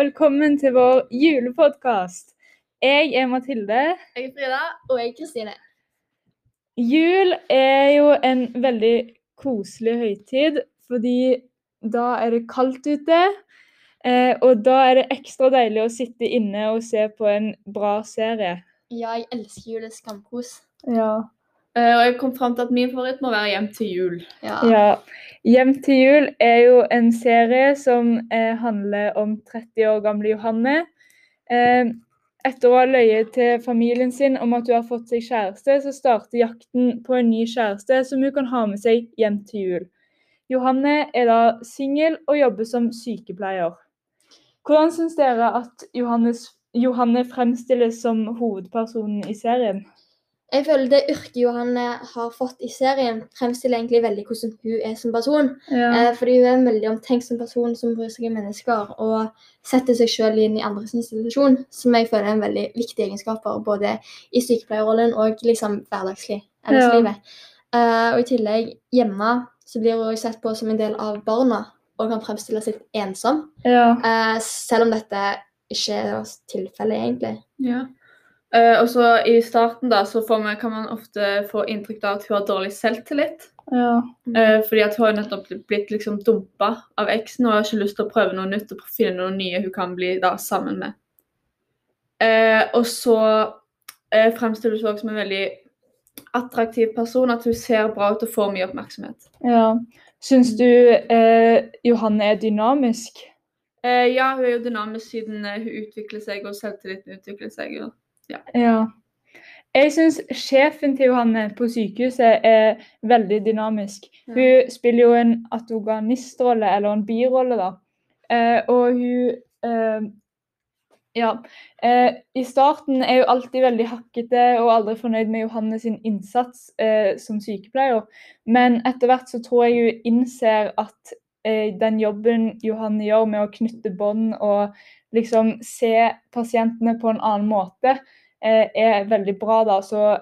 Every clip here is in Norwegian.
velkommen til vår julepodkast. Jeg er Mathilde. Jeg er Frida. Og jeg er Kristine. Jul er jo en veldig koselig høytid, fordi da er det kaldt ute. eh, Og da er det ekstra deilig å sitte inne og se på en bra serie. Ja, jeg elsker jul. Det er skamkos. Ja. Eh, og jeg kom fram til at min favoritt må være Hjem til jul. Ja. ja. Hjem til jul er jo en serie som eh, handler om 30 år gamle Johanne. Eh, etter å ha løyet til familien sin om at hun har fått seg kjæreste, så starter jakten på en ny kjæreste som hun kan ha med seg hjem til jul. Johanne er da singel og jobber som sykepleier. Hvordan syns dere at Johannes, Johanne fremstilles som hovedpersonen i serien? Jeg føler det yrket Johanne har fått i serien, fremstiller egentlig veldig hvordan hun er som person. Eh, fordi hun er en veldig omtenksom person som bryr seg om mennesker og setter seg selv inn i andres institusjon, som jeg føler er en veldig viktig egenskap for både i sykepleierrollen og liksom hverdagslig Ja. Eh, og i tillegg hjemme så blir hun sett på som en del av barna og kan fremstille seg ensom. Ja. Eh, selv om dette ikke er tilfellet, egentlig. Ja. Eh, og så I starten da, så får man, kan man ofte få inntrykk av at hun har dårlig selvtillit. ja. Uh, fordi at hun har nettopp blitt liksom dumpa av eksen og har ikke lyst til å prøve noe nytt og finne noe nye hun kan bli da sammen med. Uh, og så fremstilles hun også som en veldig attraktiv person. At hun ser bra ut og får mye oppmerksomhet. ja. Syns du Johanne er dynamisk? Ja, hun er jo dynamisk siden hun utvikler seg og selvtilliten utvikler seg. Og, Ja. Jeg syns sjefen til Johanne på sykehuset er veldig dynamisk. Ja. Hun spiller jo en atoganistrolle, eller en birolle, da. Eh, og hun eh, Ja. Eh, I starten er hun alltid veldig hakkete og aldri fornøyd med Johanne sin innsats eh, som sykepleier. Men etter hvert så tror jeg hun innser at den jobben Johanne gjør med å knytte bånd og liksom se pasientene på en annen måte, eh, er veldig bra. da, så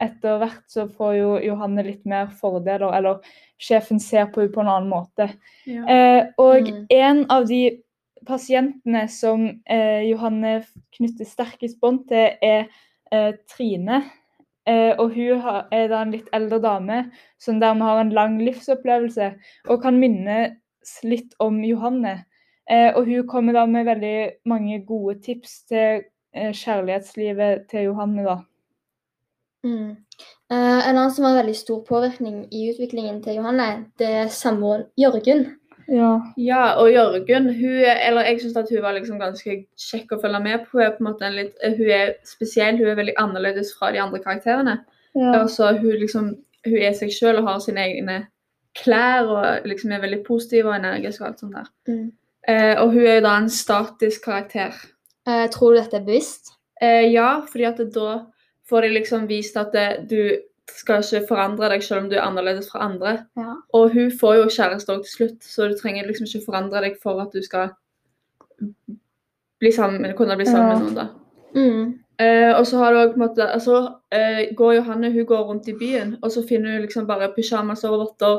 etter hvert så får jo Johanne litt mer fordeler, eller sjefen ser på henne på en annen måte. ja. Eh, og Mm. en av de pasientene som eh, Johanne knytter sterkest bånd til, er eh, Trine. Eh, og hun er da en litt eldre dame som dermed har en lang livsopplevelse og kan minnes litt om Johanne. Eh, og hun kommer da med veldig mange gode tips til eh, kjærlighetslivet til Johanne, da. Mm. En annen som har veldig stor påvirkning i utviklingen til Johanne, det er samboeren Jørgen. Ja. Ja, og Jørgen, hun er, eller jeg syns hun var liksom ganske kjekk å følge med på. Hun er på en måte en litt, hun er spesiell, hun er veldig annerledes fra de andre karakterene. ja. Også, hun liksom, hun er seg selv og har sine egne klær og liksom er veldig positiv og energisk og alt sånt der. Mm. Eh, og hun er jo da en statisk karakter. Eh, tror du dette er bevisst? Eh, ja, fordi at da får de liksom vist at det, du skal ikke forandre deg selv om du er annerledes fra andre. Ja. Og hun får jo kjæreste òg til slutt, så du trenger liksom ikke forandre deg for at du skal bli sammen, kunne bli sammen Ja. med noen. da. Mm. Eh, og så har du også på en måte, altså, eh, går Johanne hun går rundt i byen, og så finner hun liksom bare pyjamaser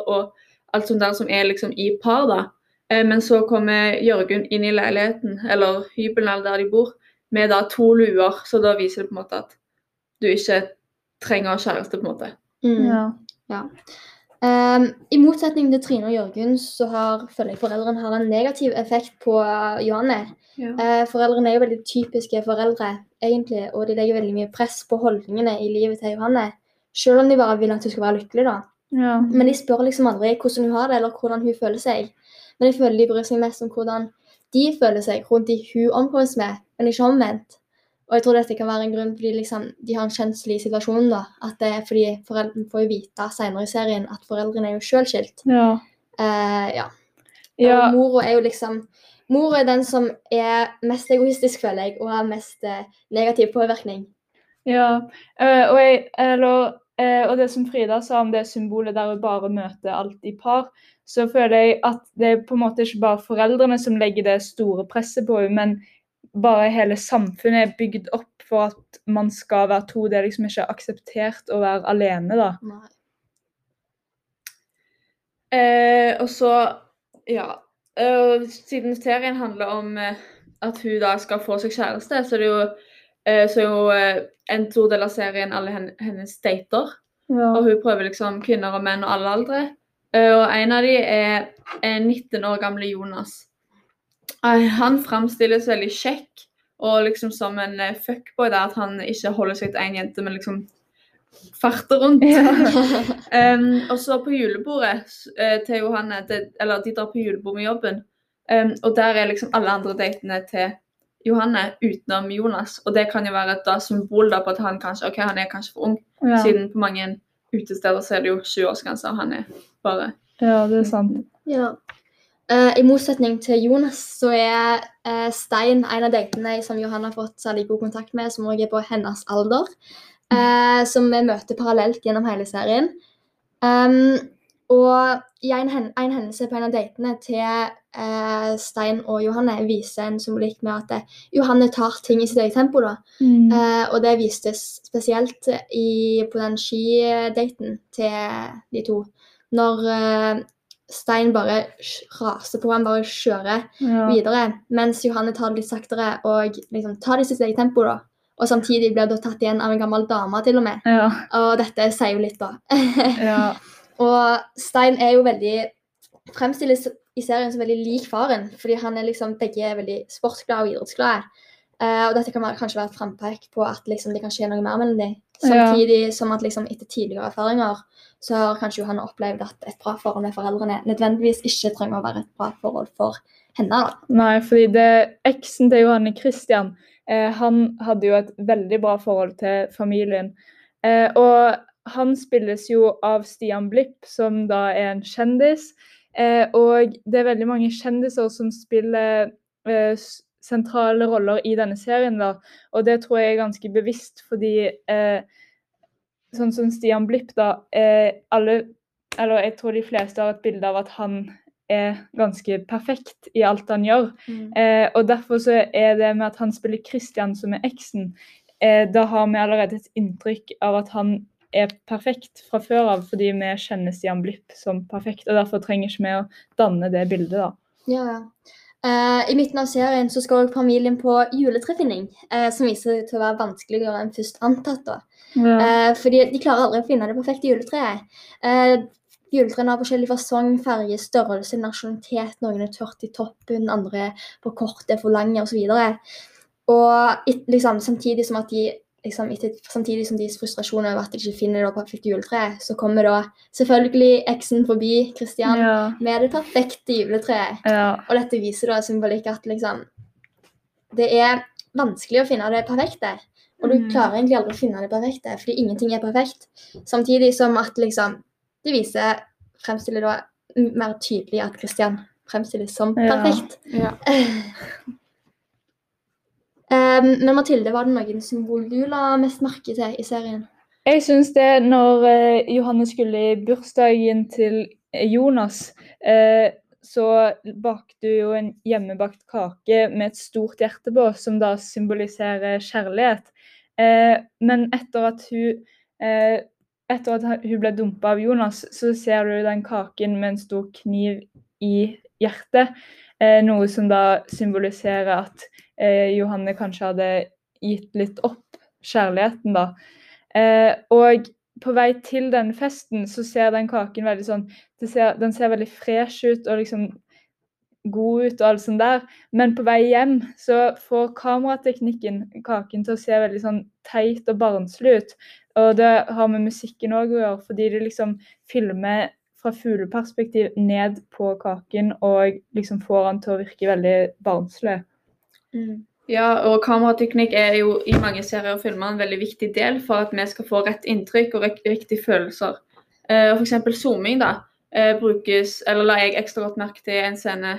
og alt sånt der som er liksom i par. da. Eh, men så kommer Jørgen inn i leiligheten, eller hybelen eller der de bor, med da to luer, så da viser det på en måte at du ikke trenger kjæreste. på en måte. Mm. ja. Ehm, I motsetning til Trine og Jørgen så har, føler jeg foreldrene har en negativ effekt på eh, Johanne. Uh, foreldrene er jo veldig typiske foreldre, egentlig, og de legger veldig mye press på holdningene i livet til Johanne. Selv om de bare vil at hun skal være lykkelig, da. ja. Men de spør liksom aldri hvordan hun har det, eller hvordan hun føler seg. Men jeg føler de bryr seg mest om hvordan de føler seg rundt de hun omkommes med, men ikke omvendt. Og jeg tror dette kan være en grunn fordi liksom, de har en kjenselig situasjon. da, At det er fordi foreldrene får jo vite senere i serien at foreldrene er jo sjøl skilt. ja. Eh, ja. ja. Og mora er jo liksom Mor er den som er mest egoistisk, føler jeg, og har mest eh, negativ påvirkning. Ja, uh, og, jeg, eller, og det som Frida sa om det symbolet der hun bare møter alt i par, så føler jeg at det er på en måte ikke bare foreldrene som legger det store presset på henne, men bare hele samfunnet er bygd opp for at man skal være to. Det er liksom ikke akseptert å være alene, da. Nei. Eh, og så, ja eh, Siden serien handler om eh, at hun da skal få seg kjæreste, så er det jo, eh, så er jo eh, en stor del av serien alle hen, hennes dater. Ja. Og hun prøver liksom kvinner og menn og alle aldre. Eh, og en av dem er 19 år gamle Jonas. Han framstilles veldig kjekk og liksom som en eh, fuckboy der at han ikke holder seg til én jente, men liksom farter rundt. Um, og så på julebordet eh, til Johanne, det, eller de drar på julebord med jobben, um, og der er liksom alle andre datene til Johanne utenom Jonas. Og det kan jo være et da, symbol da, på at han kanskje ok, han er kanskje for ung, Ja. siden på mange utesteder så er det jo 20-årsgrense, og han er bare ja, det er sant. Ja. Eh, I motsetning til Jonas så er uh, Stein en av datene som Johan har fått særlig god kontakt med, som òg er på hennes alder. Uh, som vi møter parallelt gjennom hele serien. Um, og i en, hen en hendelse på en av datene til Stein og Johanne viser en symbolikk med at det, Johanne tar ting i sitt eget tempo. da. Mm. Og det vistes spesielt i, på den skidaten til de to. Når Stein bare raser på, han bare kjører Ja. videre. Mens Johanne tar det litt saktere og liksom tar det i sitt eget tempo. da. Og samtidig blir da tatt igjen av en gammel dame, til og med. Ja. Og dette sier jo litt, da. Ja. og Stein er jo veldig Fremstilles i serien som veldig lik faren, fordi han er liksom begge er veldig sportsglade og idrettsglade. Uh, og dette kan være, kanskje være et frampek på at liksom, det kan skje noe mer mellom dem. Samtidig som at liksom, etter tidligere erfaringer så har kanskje Johanne opplevd at et bra forhold med foreldrene nødvendigvis ikke trenger å være et bra forhold for henne. da. Nei, fordi det eksen til Johanne Christian, eh, han hadde jo et veldig bra forhold til familien. Eh, og han spilles jo av Stian Blipp, som da er en kjendis. Eh, og det er veldig mange kjendiser som spiller eh, sentrale roller i denne serien, da. Og det tror jeg er ganske bevisst, fordi eh, sånn som Stian Blipp, da eh, alle Eller jeg tror de fleste har et bilde av at han er ganske perfekt i alt han gjør. Eh, og derfor så er det med at han spiller Christian som er eksen, eh, da har vi allerede et inntrykk av at han er perfekt fra før av, fordi vi kjenner Stian Blipp som perfekt. Og derfor trenger ikke vi å danne det bildet, da. Ja, ja. Eh, I midten av serien så skal også familien på juletrefinning, uh, som viser seg til å være vanskeligere enn først antatt. da. Eh, fordi de klarer aldri å finne det perfekte juletreet. Juletrærne har forskjellig fasong, farge, størrelse, nasjonalitet. Noen er tørt i toppen, andre er for korte, for lange osv. Og, og liksom, samtidig som at de liksom, etter, samtidig som deres frustrasjon over at de ikke finner det perfekte juletreet, så kommer da selvfølgelig eksen forbi Christian Ja. med det perfekte juletreet. Ja. Og dette viser da symbolikk at liksom Det er vanskelig å finne det perfekte. Og du Mm. klarer egentlig aldri å finne det perfekte, fordi ingenting er perfekt. Samtidig som at liksom Det viser Fremstiller da mer tydelig at Christian fremstilles som Ja. perfekt. Ja. Um, men Mathilde, var det noen symbol du la mest merke til i serien? Jeg syns det når uh, Johanne skulle i bursdagen til eh, Jonas, uh, så bakte hun jo en hjemmebakt kake med et stort hjerte på, som da symboliserer kjærlighet. Uh, men etter at hun eh, etter at hun ble dumpa av Jonas, så ser du den kaken med en stor kniv i hjertet. Eh, noe som da symboliserer at eh, Johanne kanskje hadde gitt litt opp kjærligheten, da. Eh, og på vei til denne festen så ser den kaken veldig sånn ser, Den ser veldig fresh ut og liksom god ut og alt sånt der. Men på vei hjem så får kamerateknikken kaken til å se veldig sånn teit og barnslig ut. Og det har med musikken òg å gjøre, fordi de liksom filmer fra fugleperspektiv ned på kaken og liksom får han til å virke veldig barnslig. Ja, og kamerateknikk er jo i mange serier og filmer en veldig viktig del for at vi skal få rett inntrykk og riktige følelser. Eh, eksempel zooming da, eh, brukes, eller la jeg ekstra godt merke til en scene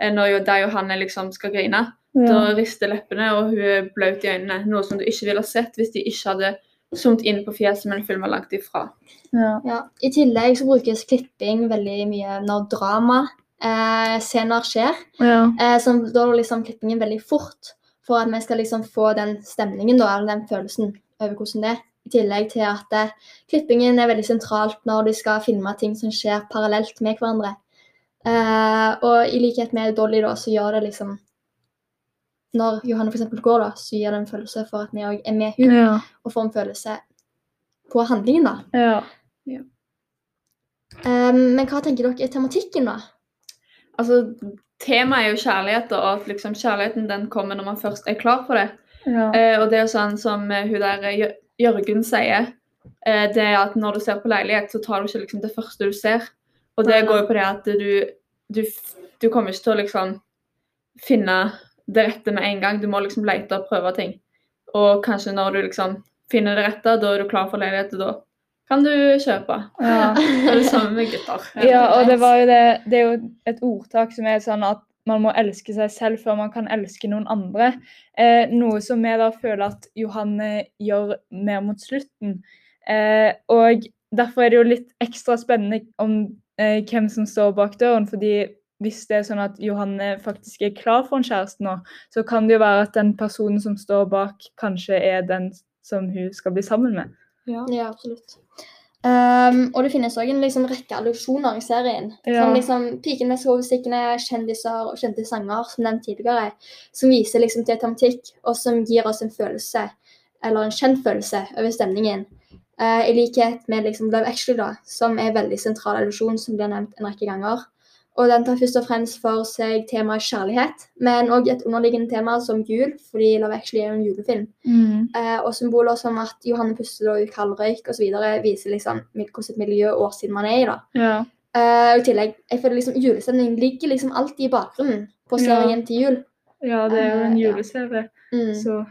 eh, når jo, der Johanne liksom skal grine. Da rister leppene og hun er blaut i øynene, noe som du ikke ville sett hvis de ikke hadde zoomet inn på fjeset, men filma langt ifra. Ja. Ja. I tillegg så brukes klipping veldig mye når dramascener eh, scener skjer. Ja. Eh, som da er liksom klippingen veldig fort, for at vi skal liksom få den stemningen da, eller den følelsen over hvordan det er. I tillegg til at eh, klippingen er veldig sentralt når de skal filme ting som skjer parallelt med hverandre. Eh, og i likhet med Dolly da, så gjør det liksom når Johanne eksempel går, da, så gir det en følelse for at vi òg er med henne, Ja. og får en følelse på handlingen. da. ja. Um, men hva tenker dere er tematikken, da? Altså, temaet er jo kjærlighet, og at liksom kjærligheten den kommer når man først er klar for det. ja. Eh, og det er jo sånn som eh, hun der eh, Jørgen sier, eh, det er at når du ser på leilighet, så tar du ikke liksom det første du ser. Og det går jo på det at du, du, du kommer ikke til å liksom finne det rette med en gang. Du må liksom lete og prøve ting. Og kanskje når du liksom finner det rette, da er du klar for leilighet, og da kan du kjøpe. ja. Det er det samme med gutter. Ja, og det det Det er jo et ordtak som er sånn at man må elske seg selv før man kan elske noen andre. Eh, noe som vi da føler at Johanne gjør mer mot slutten. Eh, og derfor er det jo litt ekstra spennende om eh, hvem som står bak døren. fordi hvis det er sånn at Johanne faktisk er klar for en kjæreste nå, så kan det jo være at den personen som står bak, kanskje er den som hun skal bli sammen med. Ja. Ja, absolutt. Um, og det finnes òg en liksom, rekke allusjoner i serien. Ja. Som liksom Piken med sovestikkene, kjendiser og kjente sanger, som nevnt tidligere, som viser liksom til tematikk, og som gir oss en følelse, eller en kjent følelse, over stemningen. Uh, I likhet med liksom Love Actually, da, som er en veldig sentral allusjon, som blir nevnt en rekke ganger. Og den tar først og fremst for seg temaet kjærlighet, men òg et underliggende tema som jul, fordi Love Actually er jo en julefilm. Eh, og symboler som at Johanne puster ut kaldrøyk osv. viser liksom hvordan hvilket miljø og årstid man er i. da. Ja. Eh, og I tillegg, jeg føler liksom julestemningen ligger liksom alltid i bakgrunnen på Ja. serien til jul. ja, det er jo en Eh, ja. juleserie, Mm. så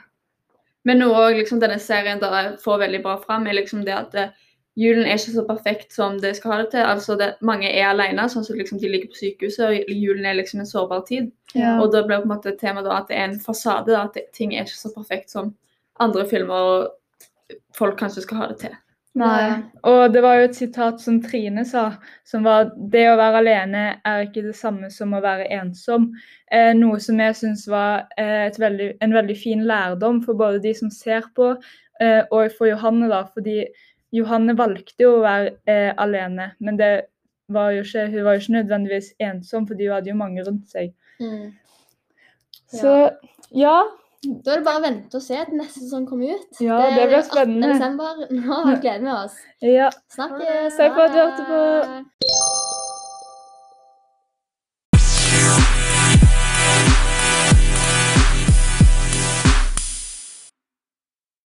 Men også, liksom, denne serien der får veldig bra fram, er liksom det at eh, julen er ikke så perfekt som det skal ha det til. Altså det, Mange er alene, sånn som liksom, de ligger på sykehuset, og julen er liksom en sårbar tid. ja. Og da blir på en måte temaet da at det er en fasade, da, at det, ting er ikke så perfekt som andre filmer og folk kanskje skal ha det til. Nei. Og det var jo et sitat som Trine sa, som var det å være alene er ikke det samme som å være ensom. Eh, noe som jeg syns var eh, et veldig, en veldig fin lærdom for både de som ser på, eh, og for Johanne, da. Fordi Johanne valgte jo å være eh, alene, men det var jo ikke, hun var jo ikke nødvendigvis ensom, fordi hun hadde jo mange rundt seg. Mm. Så ja. Da er det bare å vente og se til neste sesong kommer ut. Ja, det det blir spennende. 18. desember. Nå gleder vi oss. ja. Snakkes! Takk for at du hørte på.